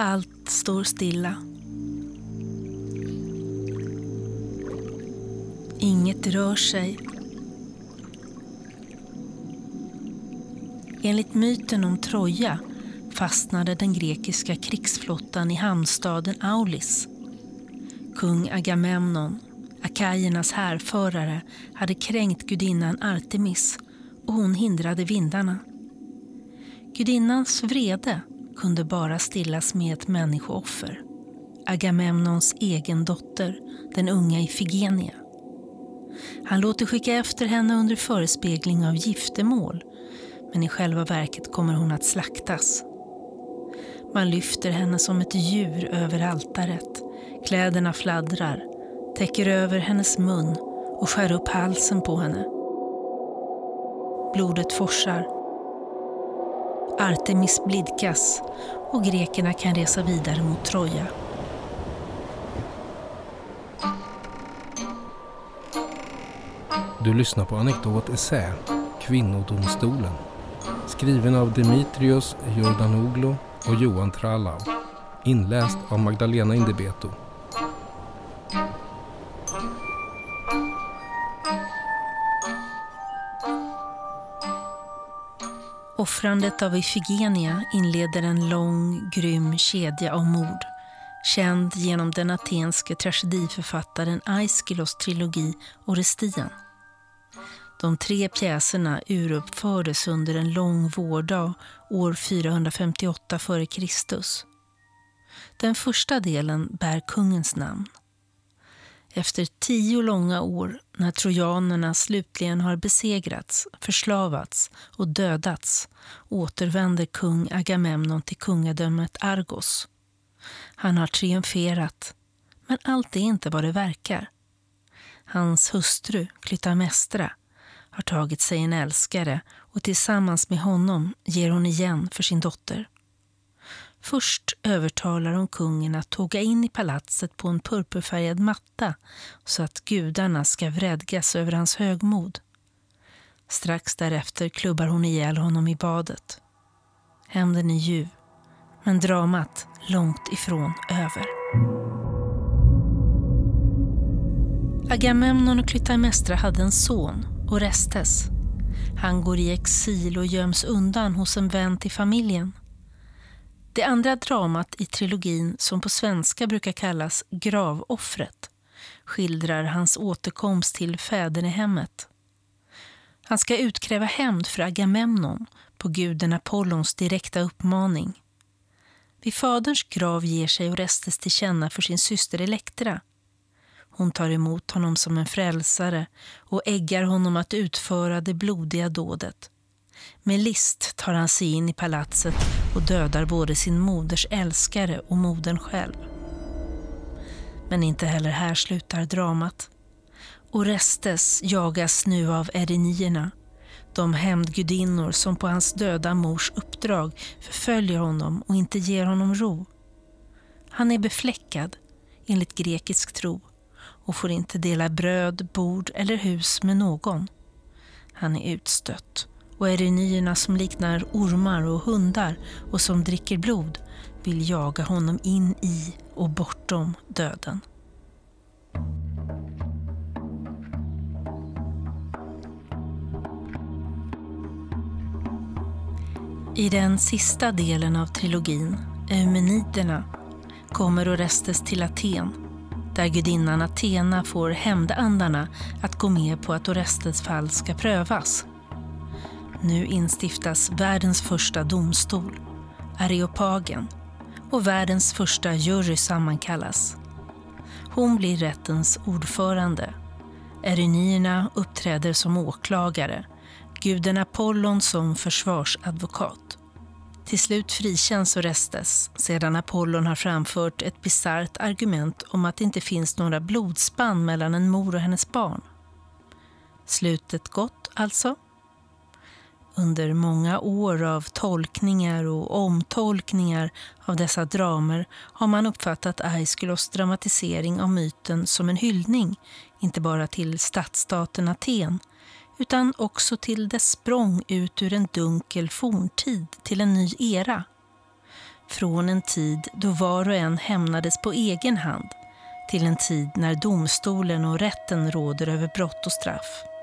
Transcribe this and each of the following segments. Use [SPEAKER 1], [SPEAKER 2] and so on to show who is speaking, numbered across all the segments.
[SPEAKER 1] Allt står stilla. Inget rör sig. Enligt myten om Troja fastnade den grekiska krigsflottan i hamnstaden Aulis. Kung Agamemnon, akajernas härförare, hade kränkt gudinnan Artemis och hon hindrade vindarna. Gudinnans vrede kunde bara stillas med ett människooffer. Agamemnons egen dotter, den unga Ifigenia. Han låter skicka efter henne under förespegling av giftermål men i själva verket kommer hon att slaktas. Man lyfter henne som ett djur över altaret. Kläderna fladdrar, täcker över hennes mun och skär upp halsen på henne. Blodet forsar. Artemis blidkas och grekerna kan resa vidare mot Troja.
[SPEAKER 2] Du lyssnar på Anekdot Essä, Kvinnodomstolen. Skriven av Dimitrios Jordanoglu och Johan Trallau. Inläst av Magdalena Indebeto.
[SPEAKER 1] Offrandet av Ifigenia inleder en lång, grym kedja av mord känd genom den atenske tragediförfattaren Aiskylos trilogi Orestian. De tre pjäserna uruppfördes under en lång vårdag år 458 f.Kr. Den första delen bär kungens namn. Efter tio långa år, när trojanerna slutligen har besegrats, förslavats och dödats, återvänder kung Agamemnon till kungadömet Argos. Han har triumferat, men allt är inte vad det verkar. Hans hustru, Klytamestra, har tagit sig en älskare och tillsammans med honom ger hon igen för sin dotter. Först övertalar hon kungen att tåga in i palatset på en purpurfärgad matta så att gudarna ska vredgas över hans högmod. Strax därefter klubbar hon ihjäl honom i badet. Hämnden är ljuv, men dramat långt ifrån över. Agamemnon och Klytaimestra hade en son, Orestes. Han går i exil och göms undan hos en vän till familjen. Det andra dramat i trilogin, som på svenska brukar kallas Gravoffret, skildrar hans återkomst till fädernehemmet. Han ska utkräva hämnd för Agamemnon på guden Apollons direkta uppmaning. Vid faderns grav ger sig Orestes till känna för sin syster Elektra. Hon tar emot honom som en frälsare och äggar honom att utföra det blodiga dådet. Med list tar han sig in i palatset och dödar både sin moders älskare och modern själv. Men inte heller här slutar dramat. Orestes jagas nu av erinierna, de hämndgudinnor som på hans döda mors uppdrag förföljer honom och inte ger honom ro. Han är befläckad, enligt grekisk tro, och får inte dela bröd, bord eller hus med någon. Han är utstött och erinierna som liknar ormar och hundar och som dricker blod vill jaga honom in i och bortom döden. I den sista delen av trilogin, Eumeniderna, kommer Orestes till Aten där gudinnan Athena får hämndandarna att gå med på att Orestes fall ska prövas. Nu instiftas världens första domstol, Areopagen, och världens första jury sammankallas. Hon blir rättens ordförande. Erinierna uppträder som åklagare, guden Apollon som försvarsadvokat. Till slut frikänns Orestes sedan Apollon har framfört ett bisarrt argument om att det inte finns några blodspann mellan en mor och hennes barn. Slutet gott, alltså? Under många år av tolkningar och omtolkningar av dessa dramer har man uppfattat Aiskylos dramatisering av myten som en hyllning, inte bara till stadsstaten Aten, utan också till dess språng ut ur en dunkel forntid till en ny era. Från en tid då var och en hämnades på egen hand till en tid när domstolen och rätten råder över brott och straff.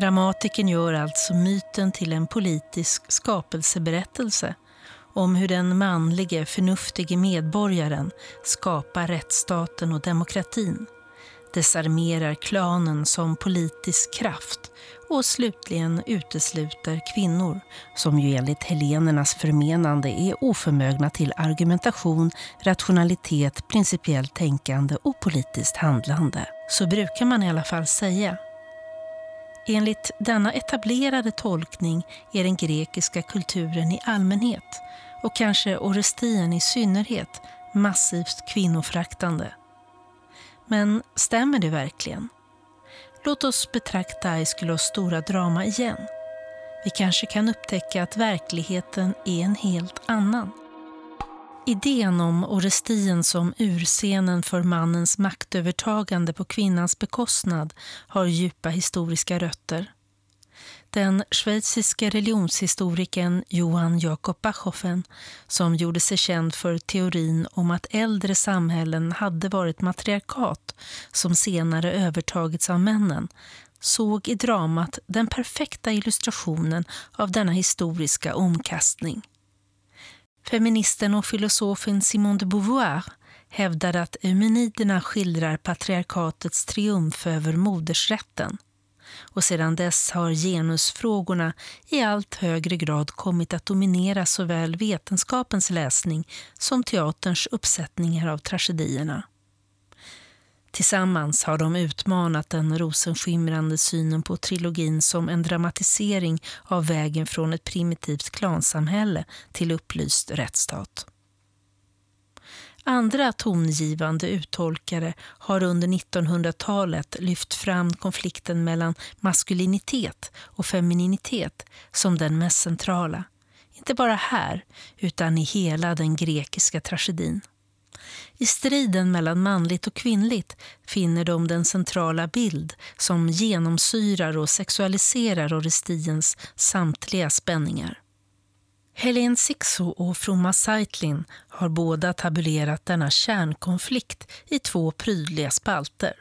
[SPEAKER 1] Dramatikern gör alltså myten till en politisk skapelseberättelse om hur den manlige, förnuftige medborgaren skapar rättsstaten och demokratin, desarmerar klanen som politisk kraft och slutligen utesluter kvinnor som ju enligt helenernas förmenande är oförmögna till argumentation, rationalitet, principiellt tänkande och politiskt handlande. Så brukar man i alla fall säga. Enligt denna etablerade tolkning är den grekiska kulturen i allmänhet och kanske Orestien i synnerhet massivt kvinnofraktande. Men stämmer det verkligen? Låt oss betrakta Aiskylos stora drama igen. Vi kanske kan upptäcka att verkligheten är en helt annan. Idén om Orestien som urscenen för mannens maktövertagande på kvinnans bekostnad har djupa historiska rötter. Den schweiziske religionshistorikern Johann Jakob Bachofen, som gjorde sig känd för teorin om att äldre samhällen hade varit matriarkat som senare övertagits av männen, såg i dramat den perfekta illustrationen av denna historiska omkastning. Feministen och filosofen Simone de Beauvoir hävdade att Eumeniderna skildrar patriarkatets triumf över modersrätten och sedan dess har genusfrågorna i allt högre grad kommit att dominera såväl vetenskapens läsning som teaterns uppsättningar av tragedierna. Tillsammans har de utmanat den rosenskimrande synen på trilogin som en dramatisering av vägen från ett primitivt klansamhälle till upplyst rättsstat. Andra tongivande uttolkare har under 1900-talet lyft fram konflikten mellan maskulinitet och femininitet som den mest centrala. Inte bara här, utan i hela den grekiska tragedin. I striden mellan manligt och kvinnligt finner de den centrala bild som genomsyrar och sexualiserar Orestiens samtliga spänningar. Helene Sixo och Fromma Seitlin har båda tabulerat denna kärnkonflikt i två prydliga spalter.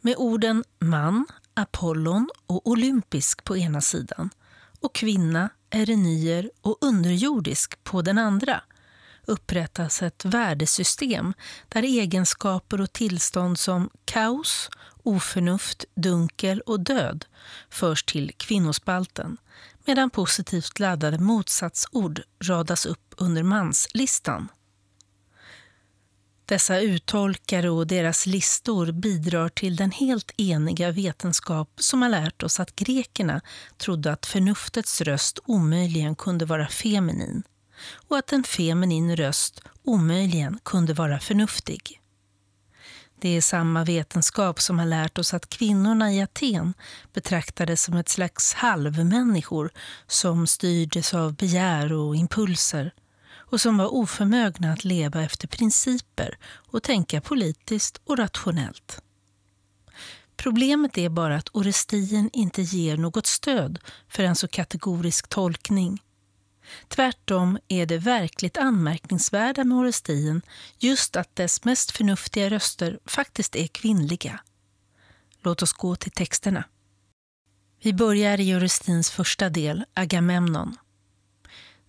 [SPEAKER 1] Med orden man, Apollon och olympisk på ena sidan och kvinna, erenier och underjordisk på den andra upprättas ett värdesystem där egenskaper och tillstånd som kaos, oförnuft, dunkel och död förs till kvinnospalten medan positivt laddade motsatsord radas upp under manslistan. Dessa uttolkare och deras listor bidrar till den helt eniga vetenskap som har lärt oss att grekerna trodde att förnuftets röst omöjligen kunde vara feminin och att en feminin röst omöjligen kunde vara förnuftig. Det är samma vetenskap som har lärt oss att kvinnorna i Aten betraktades som ett slags halvmänniskor som styrdes av begär och impulser och som var oförmögna att leva efter principer och tänka politiskt och rationellt. Problemet är bara att Orestien inte ger något stöd för en så kategorisk tolkning Tvärtom är det verkligt anmärkningsvärda med Orestien just att dess mest förnuftiga röster faktiskt är kvinnliga. Låt oss gå till texterna. Vi börjar i Orestins första del, Agamemnon.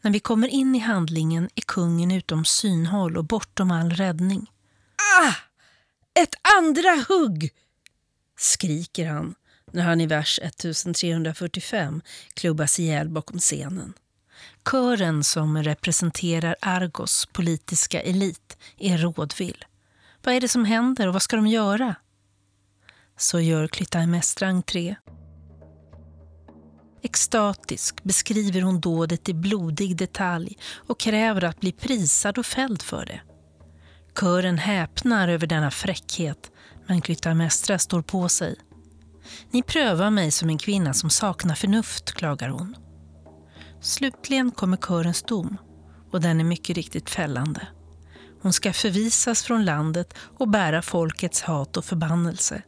[SPEAKER 1] När vi kommer in i handlingen är kungen utom synhåll och bortom all räddning.
[SPEAKER 3] Ah! Ett andra hugg! skriker han när han i vers 1345 klubbas ihjäl bakom scenen.
[SPEAKER 1] Kören som representerar Argos politiska elit är rådvill. Vad är det som händer och vad ska de göra? Så gör Klytaimnestra entré. Extatisk beskriver hon dådet i blodig detalj och kräver att bli prisad och fälld för det. Kören häpnar över denna fräckhet, men Klytaimnestra står på sig. Ni prövar mig som en kvinna som saknar förnuft, klagar hon. Slutligen kommer körens dom och den är mycket riktigt fällande. Hon ska förvisas från landet och bära folkets hat och förbannelse.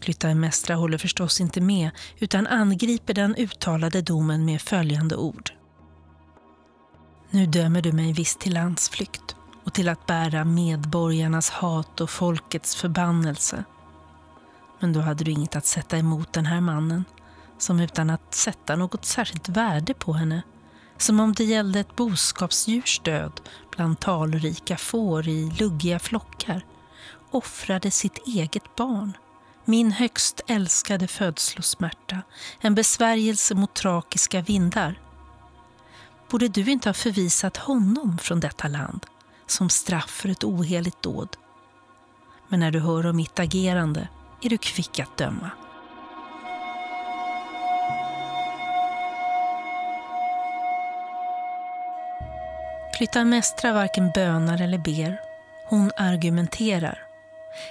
[SPEAKER 1] Klytaimestra håller förstås inte med utan angriper den uttalade domen med följande ord. Nu dömer du mig visst till landsflykt och till att bära medborgarnas hat och folkets förbannelse. Men då hade du inget att sätta emot den här mannen som utan att sätta något särskilt värde på henne som om det gällde ett boskapsdjurs död bland talrika får i luggiga flockar offrade sitt eget barn min högst älskade födslosmärta, en besvärjelse mot trakiska vindar. Borde du inte ha förvisat honom från detta land som straff för ett oheligt dåd? Men när du hör om mitt agerande är du kvick att döma. Klytaimnestra varken bönar eller ber. Hon argumenterar.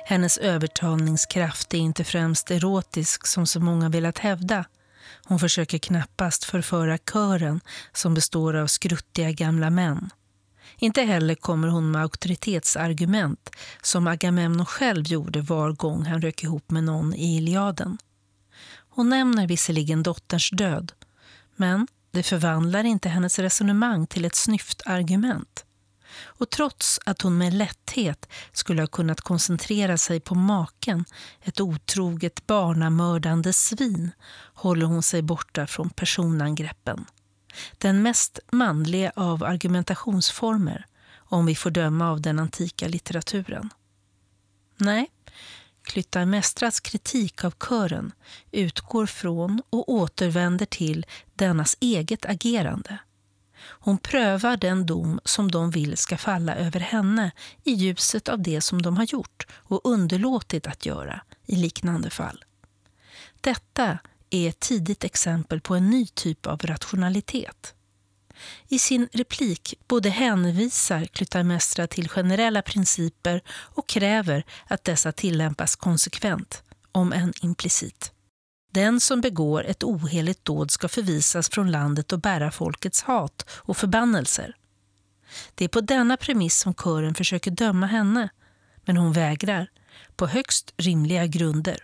[SPEAKER 1] Hennes övertalningskraft är inte främst erotisk som så många velat hävda. Hon försöker knappast förföra kören som består av skruttiga gamla män. Inte heller kommer hon med auktoritetsargument som Agamemnon själv gjorde var gång han rök ihop med någon i Iliaden. Hon nämner visserligen dotterns död, men det förvandlar inte hennes resonemang till ett snyft argument. Och trots att hon med lätthet skulle ha kunnat koncentrera sig på maken, ett otroget barnamördande svin, håller hon sig borta från personangreppen. Den mest manliga av argumentationsformer, om vi får döma av den antika litteraturen. Nej, Klytaimnestras kritik av kören utgår från och återvänder till dennas eget agerande. Hon prövar den dom som de vill ska falla över henne i ljuset av det som de har gjort och underlåtit att göra i liknande fall. Detta är ett tidigt exempel på en ny typ av rationalitet. I sin replik både hänvisar Klytaimnestra till generella principer och kräver att dessa tillämpas konsekvent, om än implicit. Den som begår ett oheligt dåd ska förvisas från landet och bära folkets hat och förbannelser. Det är på denna premiss som kören försöker döma henne, men hon vägrar, på högst rimliga grunder.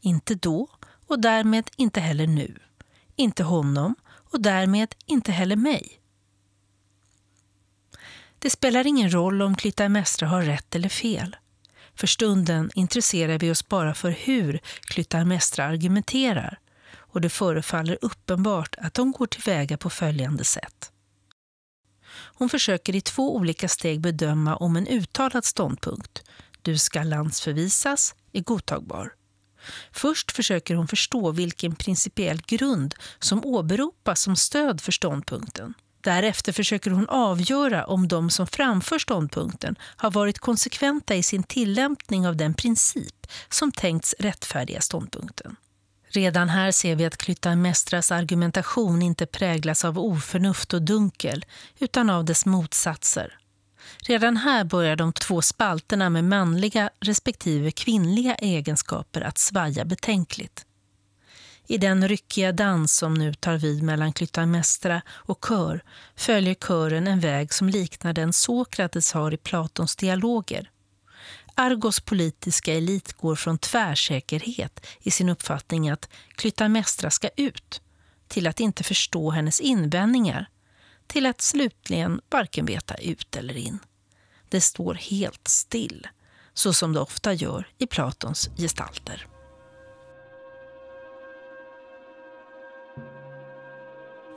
[SPEAKER 1] Inte då och därmed inte heller nu. Inte honom och därmed inte heller mig. Det spelar ingen roll om Klytaimestra har rätt eller fel. För stunden intresserar vi oss bara för hur Klytaimestra argumenterar och det förefaller uppenbart att de går tillväga på följande sätt. Hon försöker i två olika steg bedöma om en uttalad ståndpunkt, du ska landsförvisas, är godtagbar. Först försöker hon förstå vilken principiell grund som åberopas som stöd för ståndpunkten. Därefter försöker hon avgöra om de som framför ståndpunkten har varit konsekventa i sin tillämpning av den princip som tänkts rättfärdiga ståndpunkten. Redan här ser vi att Klytaimnestras argumentation inte präglas av oförnuft och dunkel utan av dess motsatser. Redan här börjar de två spalterna med manliga respektive kvinnliga egenskaper att svaja betänkligt. I den ryckiga dans som nu tar vid mellan Klytaimnestra och kör följer kören en väg som liknar den Sokrates har i Platons dialoger. Argos politiska elit går från tvärsäkerhet i sin uppfattning att Klytaimnestra ska ut till att inte förstå hennes invändningar till att slutligen varken veta ut eller in. Det står helt still, så som det ofta gör i Platons gestalter.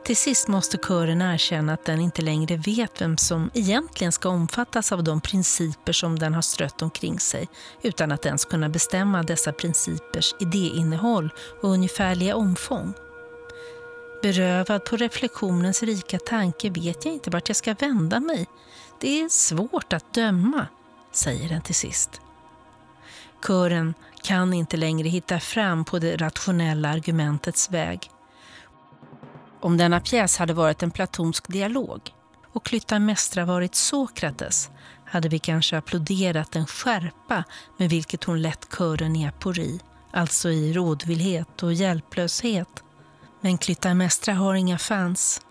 [SPEAKER 1] Till sist måste kören erkänna att den inte längre vet vem som egentligen ska omfattas av de principer som den har strött omkring sig utan att ens kunna bestämma dessa principers idéinnehåll och ungefärliga omfång. Berövad på reflektionens rika tanke vet jag inte vart jag ska vända mig. Det är svårt att döma, säger den till sist. Kören kan inte längre hitta fram på det rationella argumentets väg om denna pjäs hade varit en platonsk dialog och Klytaimnestra varit Sokrates hade vi kanske applåderat den skärpa med vilket hon lett kören i apori, alltså i rådvillhet och hjälplöshet. Men Klytaimnestra har inga fans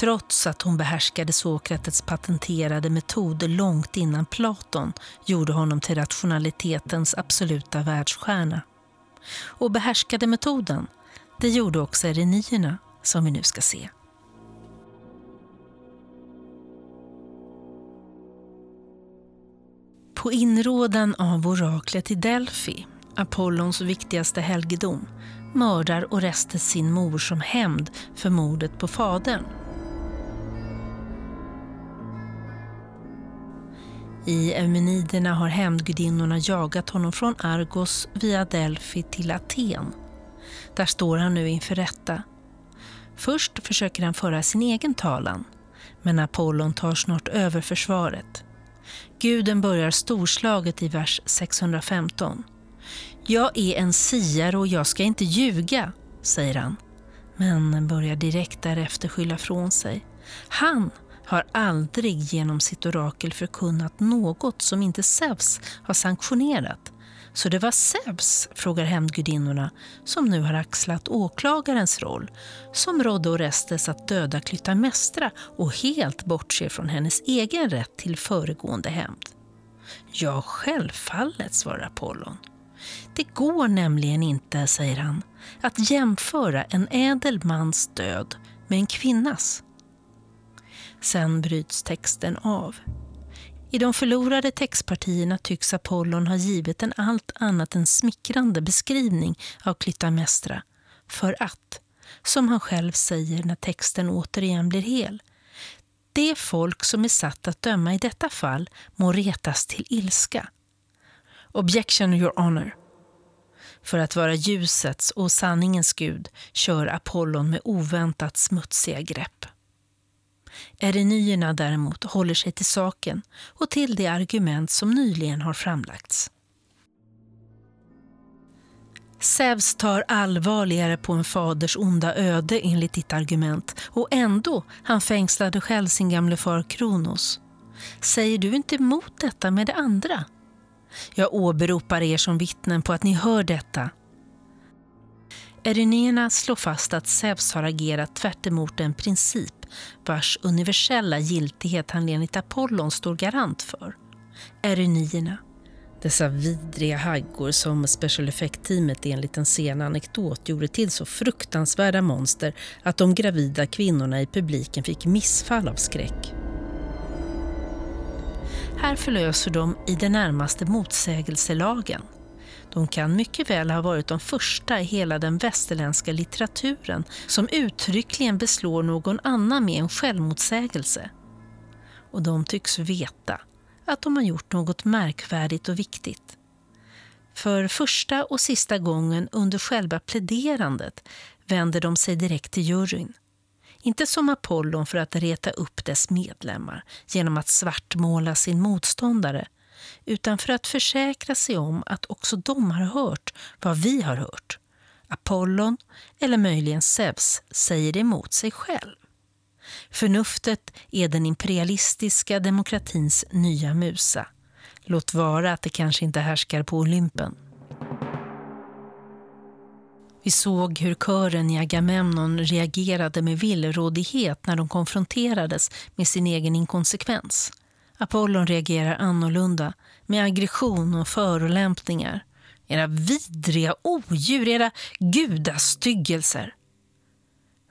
[SPEAKER 1] trots att hon behärskade Sokrates patenterade metod långt innan Platon gjorde honom till rationalitetens absoluta världsstjärna. Och behärskade metoden, det gjorde också erinierna som vi nu ska se. På inrådan av oraklet i Delphi, Apollons viktigaste helgedom, mördar Orestes sin mor som hämnd för mordet på fadern. I Eumeniderna har hämndgudinnorna jagat honom från Argos via Delphi till Aten. Där står han nu inför rätta. Först försöker han föra sin egen talan, men Apollon tar snart över försvaret. Guden börjar storslaget i vers 615. Jag är en siare och jag ska inte ljuga, säger han. Men börjar direkt därefter skylla från sig. Han har aldrig genom sitt orakel förkunnat något som inte Zeus har sanktionerat. Så det var Zeus, frågar hämndgudinnorna, som nu har axlat åklagarens roll, som rådde Orestes att döda Klytaimnestra och helt bortse från hennes egen rätt till föregående hämnd. Ja, självfallet, svarar Apollon. Det går nämligen inte, säger han, att jämföra en ädel mans död med en kvinnas. Sen bryts texten av. I de förlorade textpartierna tycks Apollon ha givit en allt annat än smickrande beskrivning av Klytaimnestra. För att, som han själv säger när texten återigen blir hel, det folk som är satt att döma i detta fall må retas till ilska. Objection, your honor. För att vara ljusets och sanningens gud kör Apollon med oväntat smutsiga grepp. Erenyerna däremot håller sig till saken och till det argument som nyligen har framlagts. Zeus tar allvarligare på en faders onda öde enligt ditt argument och ändå han fängslade själv sin gamle far Kronos. Säger du inte emot detta med det andra? Jag åberopar er som vittnen på att ni hör detta. Erinéerna slår fast att Zeus har agerat tvärt en princip vars universella giltighet han enligt Apollon står garant för. Erenierna. Dessa vidriga haggor som special effect-teamet enligt en sen anekdot gjorde till så fruktansvärda monster att de gravida kvinnorna i publiken fick missfall av skräck. Här förlöser de i det närmaste motsägelselagen. De kan mycket väl ha varit de första i hela den västerländska litteraturen som uttryckligen beslår någon annan med en självmotsägelse. Och de tycks veta att de har gjort något märkvärdigt och viktigt. För första och sista gången under själva pläderandet vänder de sig direkt till juryn. Inte som Apollon för att reta upp dess medlemmar genom att svartmåla sin motståndare utan för att försäkra sig om att också de har hört vad vi har hört. Apollon, eller möjligen Zeus, säger det emot sig själv. Förnuftet är den imperialistiska demokratins nya musa. Låt vara att det kanske inte härskar på Olympen. Vi såg hur kören i Agamemnon reagerade med villrådighet när de konfronterades med sin egen inkonsekvens. Apollon reagerar annorlunda, med aggression och förolämpningar. Era vidriga odjur, era gudastyggelser.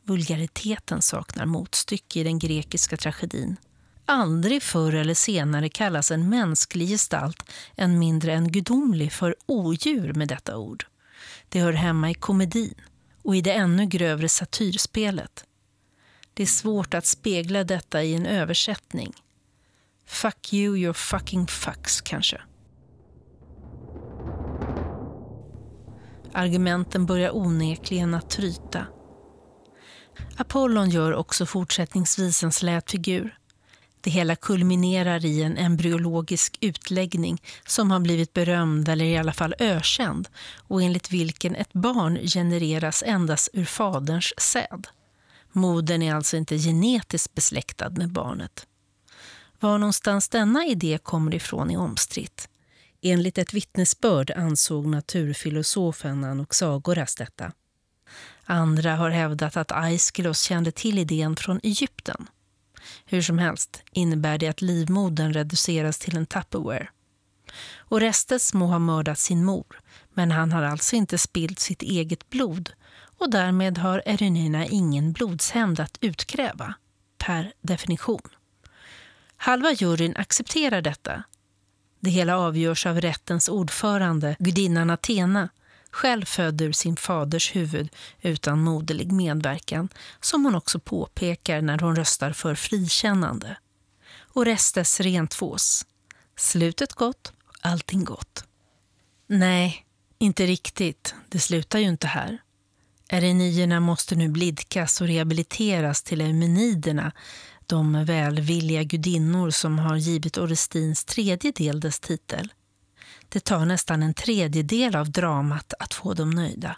[SPEAKER 1] Vulgariteten saknar motstycke i den grekiska tragedin. Aldrig förr eller senare kallas en mänsklig gestalt, än mindre än gudomlig, för odjur med detta ord. Det hör hemma i komedin och i det ännu grövre satyrspelet. Det är svårt att spegla detta i en översättning. Fuck you, your fucking fucks kanske. Argumenten börjar onekligen att tryta. Apollon gör också fortsättningsvis en slät figur. Det hela kulminerar i en embryologisk utläggning som har blivit berömd eller i alla fall ökänd och enligt vilken ett barn genereras endast ur faderns säd. Modern är alltså inte genetiskt besläktad med barnet. Var någonstans denna idé kommer ifrån är omstritt. Enligt ett vittnesbörd ansåg naturfilosofen Anaxagoras detta. Andra har hävdat att Aeschylus kände till idén från Egypten. Hur som helst innebär det att livmodern reduceras till en Tupperware. Orestes må ha mördat sin mor, men han har alltså inte spilt sitt eget blod och därmed har Erynina ingen blodshämnd att utkräva, per definition. Halva juryn accepterar detta. Det hela avgörs av rättens ordförande, gudinnan Athena, själv född ur sin faders huvud utan moderlig medverkan, som hon också påpekar när hon röstar för frikännande. Orestes rentvås. Slutet gott, allting gott. Nej, inte riktigt. Det slutar ju inte här. Erenierna måste nu blidkas och rehabiliteras till eumeniderna, de välvilliga gudinnor som har givit Orestins tredje del dess titel. Det tar nästan en tredjedel av dramat att få dem nöjda.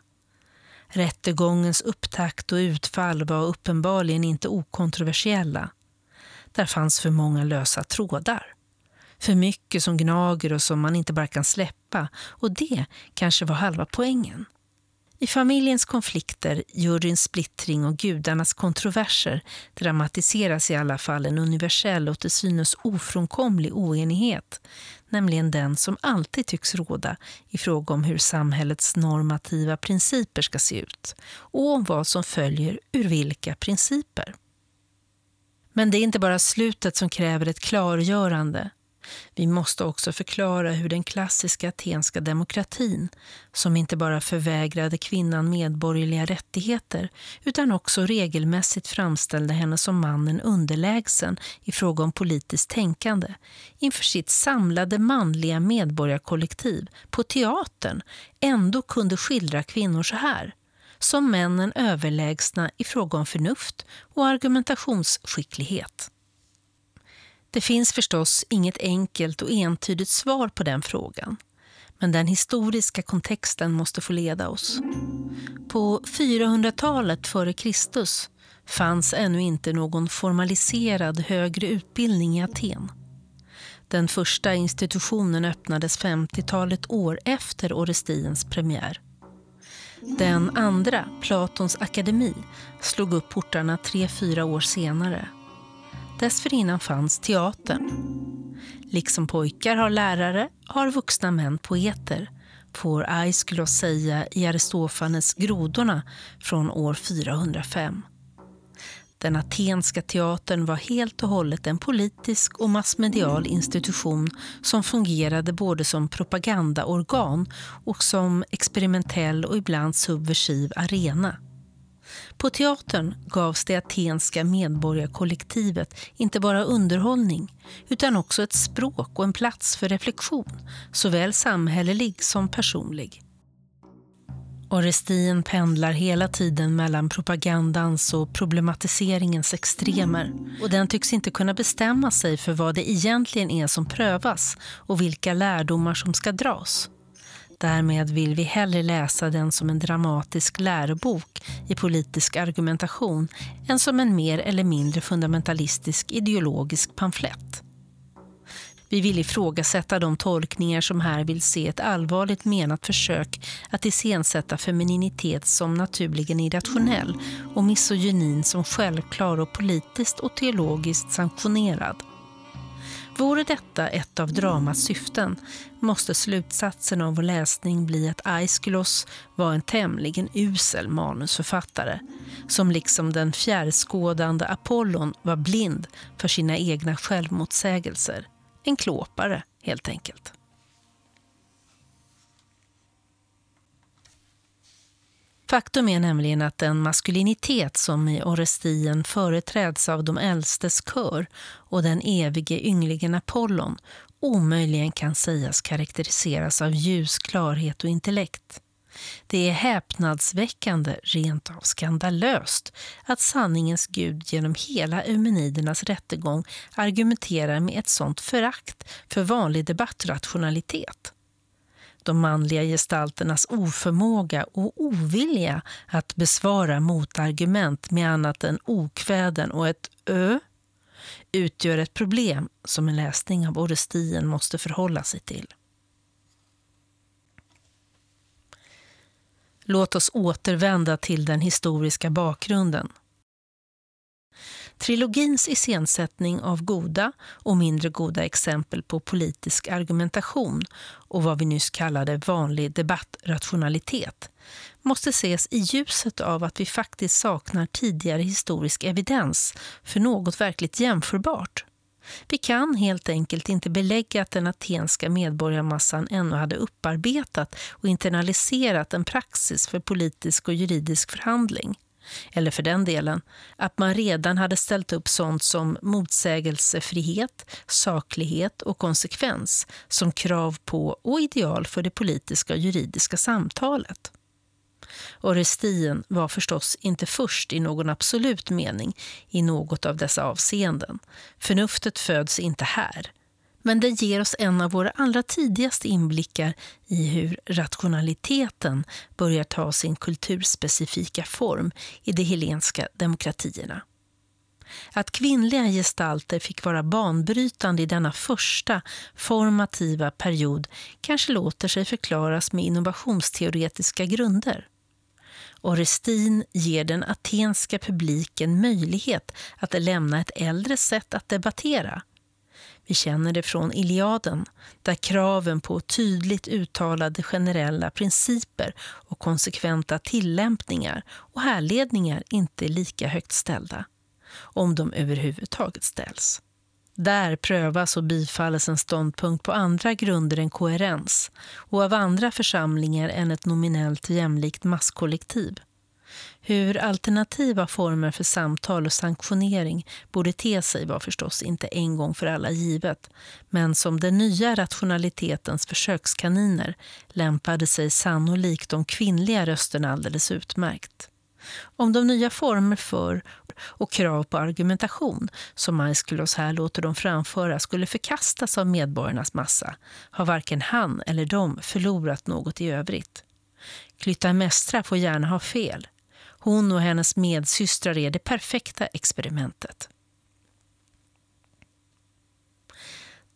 [SPEAKER 1] Rättegångens upptakt och utfall var uppenbarligen inte okontroversiella. Där fanns för många lösa trådar. För mycket som gnager och som man inte bara kan släppa. Och det kanske var halva poängen. I familjens konflikter, juryns splittring och gudarnas kontroverser dramatiseras i alla fall en universell och till synes ofrånkomlig oenighet, nämligen den som alltid tycks råda i fråga om hur samhällets normativa principer ska se ut och om vad som följer ur vilka principer. Men det är inte bara slutet som kräver ett klargörande. Vi måste också förklara hur den klassiska atenska demokratin, som inte bara förvägrade kvinnan medborgerliga rättigheter utan också regelmässigt framställde henne som mannen underlägsen i fråga om politiskt tänkande, inför sitt samlade manliga medborgarkollektiv på teatern ändå kunde skildra kvinnor så här som männen överlägsna i fråga om förnuft och argumentationsskicklighet. Det finns förstås inget enkelt och entydigt svar på den frågan. Men den historiska kontexten måste få leda oss. På 400-talet före Kristus fanns ännu inte någon formaliserad högre utbildning i Aten. Den första institutionen öppnades 50-talet år efter Orestiens premiär. Den andra, Platons akademi, slog upp portarna tre fyra år senare Dessförinnan fanns teatern. Liksom pojkar har lärare har vuxna män poeter, får Aiskulos säga i Aristofanes Grodorna från år 405. Den atenska teatern var helt och hållet en politisk och massmedial institution som fungerade både som propagandaorgan och som experimentell och ibland subversiv arena. På teatern gavs det atenska medborgarkollektivet inte bara underhållning utan också ett språk och en plats för reflektion, såväl samhällelig som personlig. Orestien pendlar hela tiden mellan propagandans och problematiseringens extremer och den tycks inte kunna bestämma sig för vad det egentligen är som prövas och vilka lärdomar som ska dras. Därmed vill vi hellre läsa den som en dramatisk lärobok i politisk argumentation än som en mer eller mindre fundamentalistisk ideologisk pamflett. Vi vill ifrågasätta de tolkningar som här vill se ett allvarligt menat försök att iscensätta femininitet som naturligen irrationell och misogynin som självklar och politiskt och teologiskt sanktionerad. Vore detta ett av dramats syften måste slutsatsen av vår läsning bli att Aeschylus var en tämligen usel manusförfattare som liksom den fjärrskådande Apollon var blind för sina egna självmotsägelser. En klåpare, helt enkelt. Faktum är nämligen att den maskulinitet som i Orestien företräds av de äldstes kör och den evige ynglingen Apollon omöjligen kan sägas karaktäriseras av ljus, klarhet och intellekt. Det är häpnadsväckande, rent av skandalöst, att sanningens gud genom hela Eumenidernas rättegång argumenterar med ett sånt förakt för vanlig debattrationalitet de manliga gestalternas oförmåga och ovilja att besvara motargument med annat än okväden och ett ö utgör ett problem som en läsning av Orestien måste förhålla sig till. Låt oss återvända till den historiska bakgrunden. Trilogins iscensättning av goda och mindre goda exempel på politisk argumentation och vad vi nyss kallade vanlig debattrationalitet måste ses i ljuset av att vi faktiskt saknar tidigare historisk evidens för något verkligt jämförbart. Vi kan helt enkelt inte belägga att den atenska medborgarmassan ännu hade upparbetat och internaliserat en praxis för politisk och juridisk förhandling. Eller för den delen, att man redan hade ställt upp sånt som motsägelsefrihet, saklighet och konsekvens som krav på och ideal för det politiska och juridiska samtalet. Orestien var förstås inte först i någon absolut mening i något av dessa avseenden. Förnuftet föds inte här. Men den ger oss en av våra allra tidigaste inblickar i hur rationaliteten börjar ta sin kulturspecifika form i de helenska demokratierna. Att kvinnliga gestalter fick vara banbrytande i denna första formativa period kanske låter sig förklaras med innovationsteoretiska grunder. Orestin ger den atenska publiken möjlighet att lämna ett äldre sätt att debattera. Vi känner det från Iliaden, där kraven på tydligt uttalade generella principer och konsekventa tillämpningar och härledningar inte är lika högt ställda, om de överhuvudtaget ställs. Där prövas och bifalles en ståndpunkt på andra grunder än koherens och av andra församlingar än ett nominellt jämlikt masskollektiv. Hur alternativa former för samtal och sanktionering borde te sig var förstås inte en gång för alla givet, men som den nya rationalitetens försökskaniner lämpade sig sannolikt de kvinnliga rösterna alldeles utmärkt. Om de nya former för och krav på argumentation som Aiskulos här låter dem framföra skulle förkastas av medborgarnas massa har varken han eller de förlorat något i övrigt. Klytaimnestra får gärna ha fel. Hon och hennes medsystrar är det perfekta experimentet.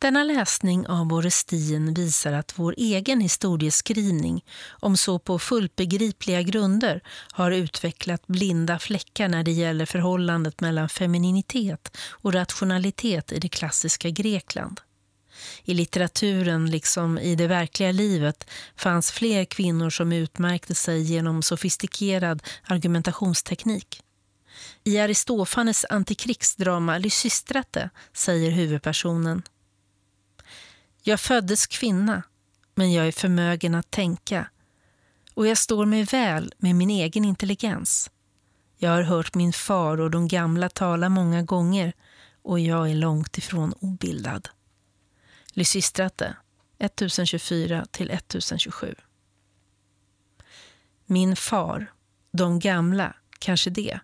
[SPEAKER 1] Denna läsning av Orestien visar att vår egen historieskrivning, om så på fullt begripliga grunder, har utvecklat blinda fläckar när det gäller förhållandet mellan femininitet och rationalitet i det klassiska Grekland. I litteraturen, liksom i det verkliga livet, fanns fler kvinnor som utmärkte sig genom sofistikerad argumentationsteknik. I Aristofanes antikrigsdrama Lysistrate säger huvudpersonen jag föddes kvinna, men jag är förmögen att tänka och jag står mig väl med min egen intelligens. Jag har hört min far och de gamla tala många gånger och jag är långt ifrån obildad. Lysistrate 1024 1027. Min far, de gamla, kanske det.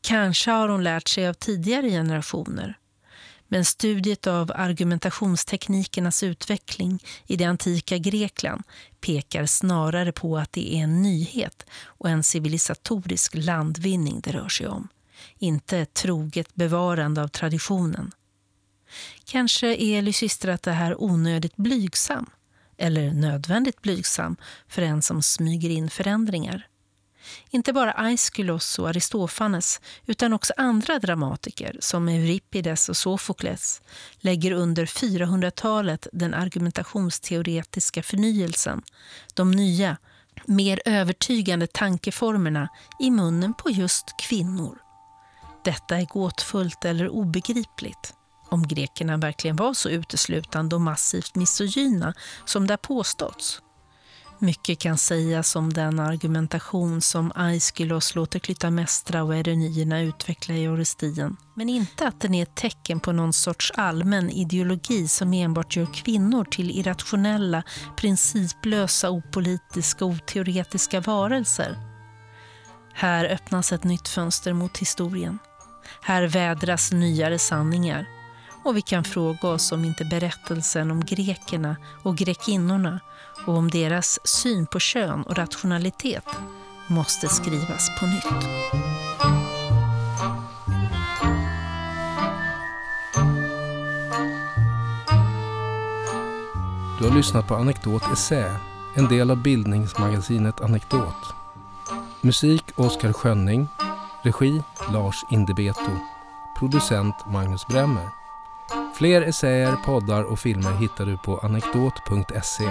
[SPEAKER 1] Kanske har hon lärt sig av tidigare generationer. Men studiet av argumentationsteknikernas utveckling i det antika Grekland pekar snarare på att det är en nyhet och en civilisatorisk landvinning det rör sig om. Inte ett troget bevarande av traditionen. Kanske är Lysistrata här onödigt blygsam eller nödvändigt blygsam för en som smyger in förändringar. Inte bara Aeschylus och Aristofanes utan också andra dramatiker som Euripides och Sofokles lägger under 400-talet den argumentationsteoretiska förnyelsen, de nya, mer övertygande tankeformerna i munnen på just kvinnor. Detta är gåtfullt eller obegripligt om grekerna verkligen var så uteslutande och massivt misogyna som det har påståtts. Mycket kan sägas om den argumentation som Aiskylos låter Klytaimnestra och Eronierna utveckla i Orestien. Men inte att den är ett tecken på någon sorts allmän ideologi som enbart gör kvinnor till irrationella, principlösa, opolitiska och oteoretiska varelser. Här öppnas ett nytt fönster mot historien. Här vädras nyare sanningar och vi kan fråga oss om inte berättelsen om grekerna och grekinnorna och om deras syn på kön och rationalitet måste skrivas på nytt.
[SPEAKER 2] Du har lyssnat på Anekdot Essä, en del av bildningsmagasinet Anekdot. Musik Oskar Schönning, regi Lars Indebeto, producent Magnus Bremmer. Fler essäer, poddar och filmer hittar du på anekdot.se.